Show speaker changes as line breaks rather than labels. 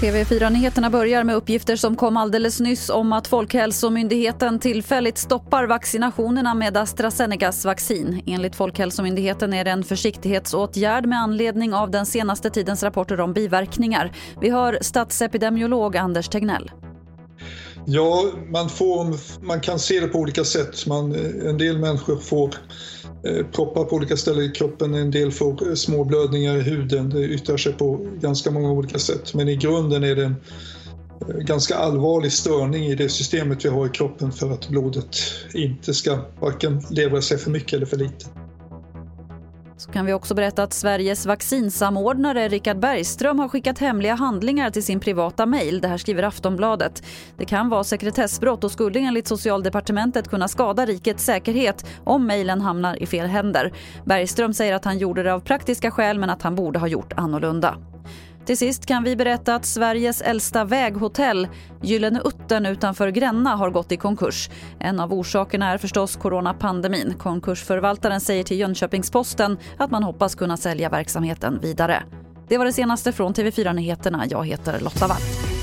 TV4-nyheterna börjar med uppgifter som kom alldeles nyss om att Folkhälsomyndigheten tillfälligt stoppar vaccinationerna med AstraZenecas vaccin. Enligt Folkhälsomyndigheten är det en försiktighetsåtgärd med anledning av den senaste tidens rapporter om biverkningar. Vi hör statsepidemiolog Anders Tegnell.
Ja, man, får, man kan se det på olika sätt. Man, en del människor får Eh, proppar på olika ställen i kroppen, en del får eh, små blödningar i huden. Det yttrar sig på ganska många olika sätt. Men i grunden är det en eh, ganska allvarlig störning i det systemet vi har i kroppen för att blodet inte ska varken leva sig för mycket eller för lite.
Så kan vi också berätta att Sveriges vaccinsamordnare Richard Bergström har skickat hemliga handlingar till sin privata mejl. Det här skriver Aftonbladet. Det kan vara sekretessbrott och skulle enligt Socialdepartementet kunna skada rikets säkerhet om mejlen hamnar i fel händer. Bergström säger att han gjorde det av praktiska skäl men att han borde ha gjort annorlunda. Till sist kan vi berätta att Sveriges äldsta väghotell, Gyllene Uttern utanför Gränna, har gått i konkurs. En av orsakerna är förstås coronapandemin. Konkursförvaltaren säger till Jönköpings-Posten att man hoppas kunna sälja verksamheten vidare. Det var det senaste från TV4 Nyheterna. Jag heter Lotta Wall.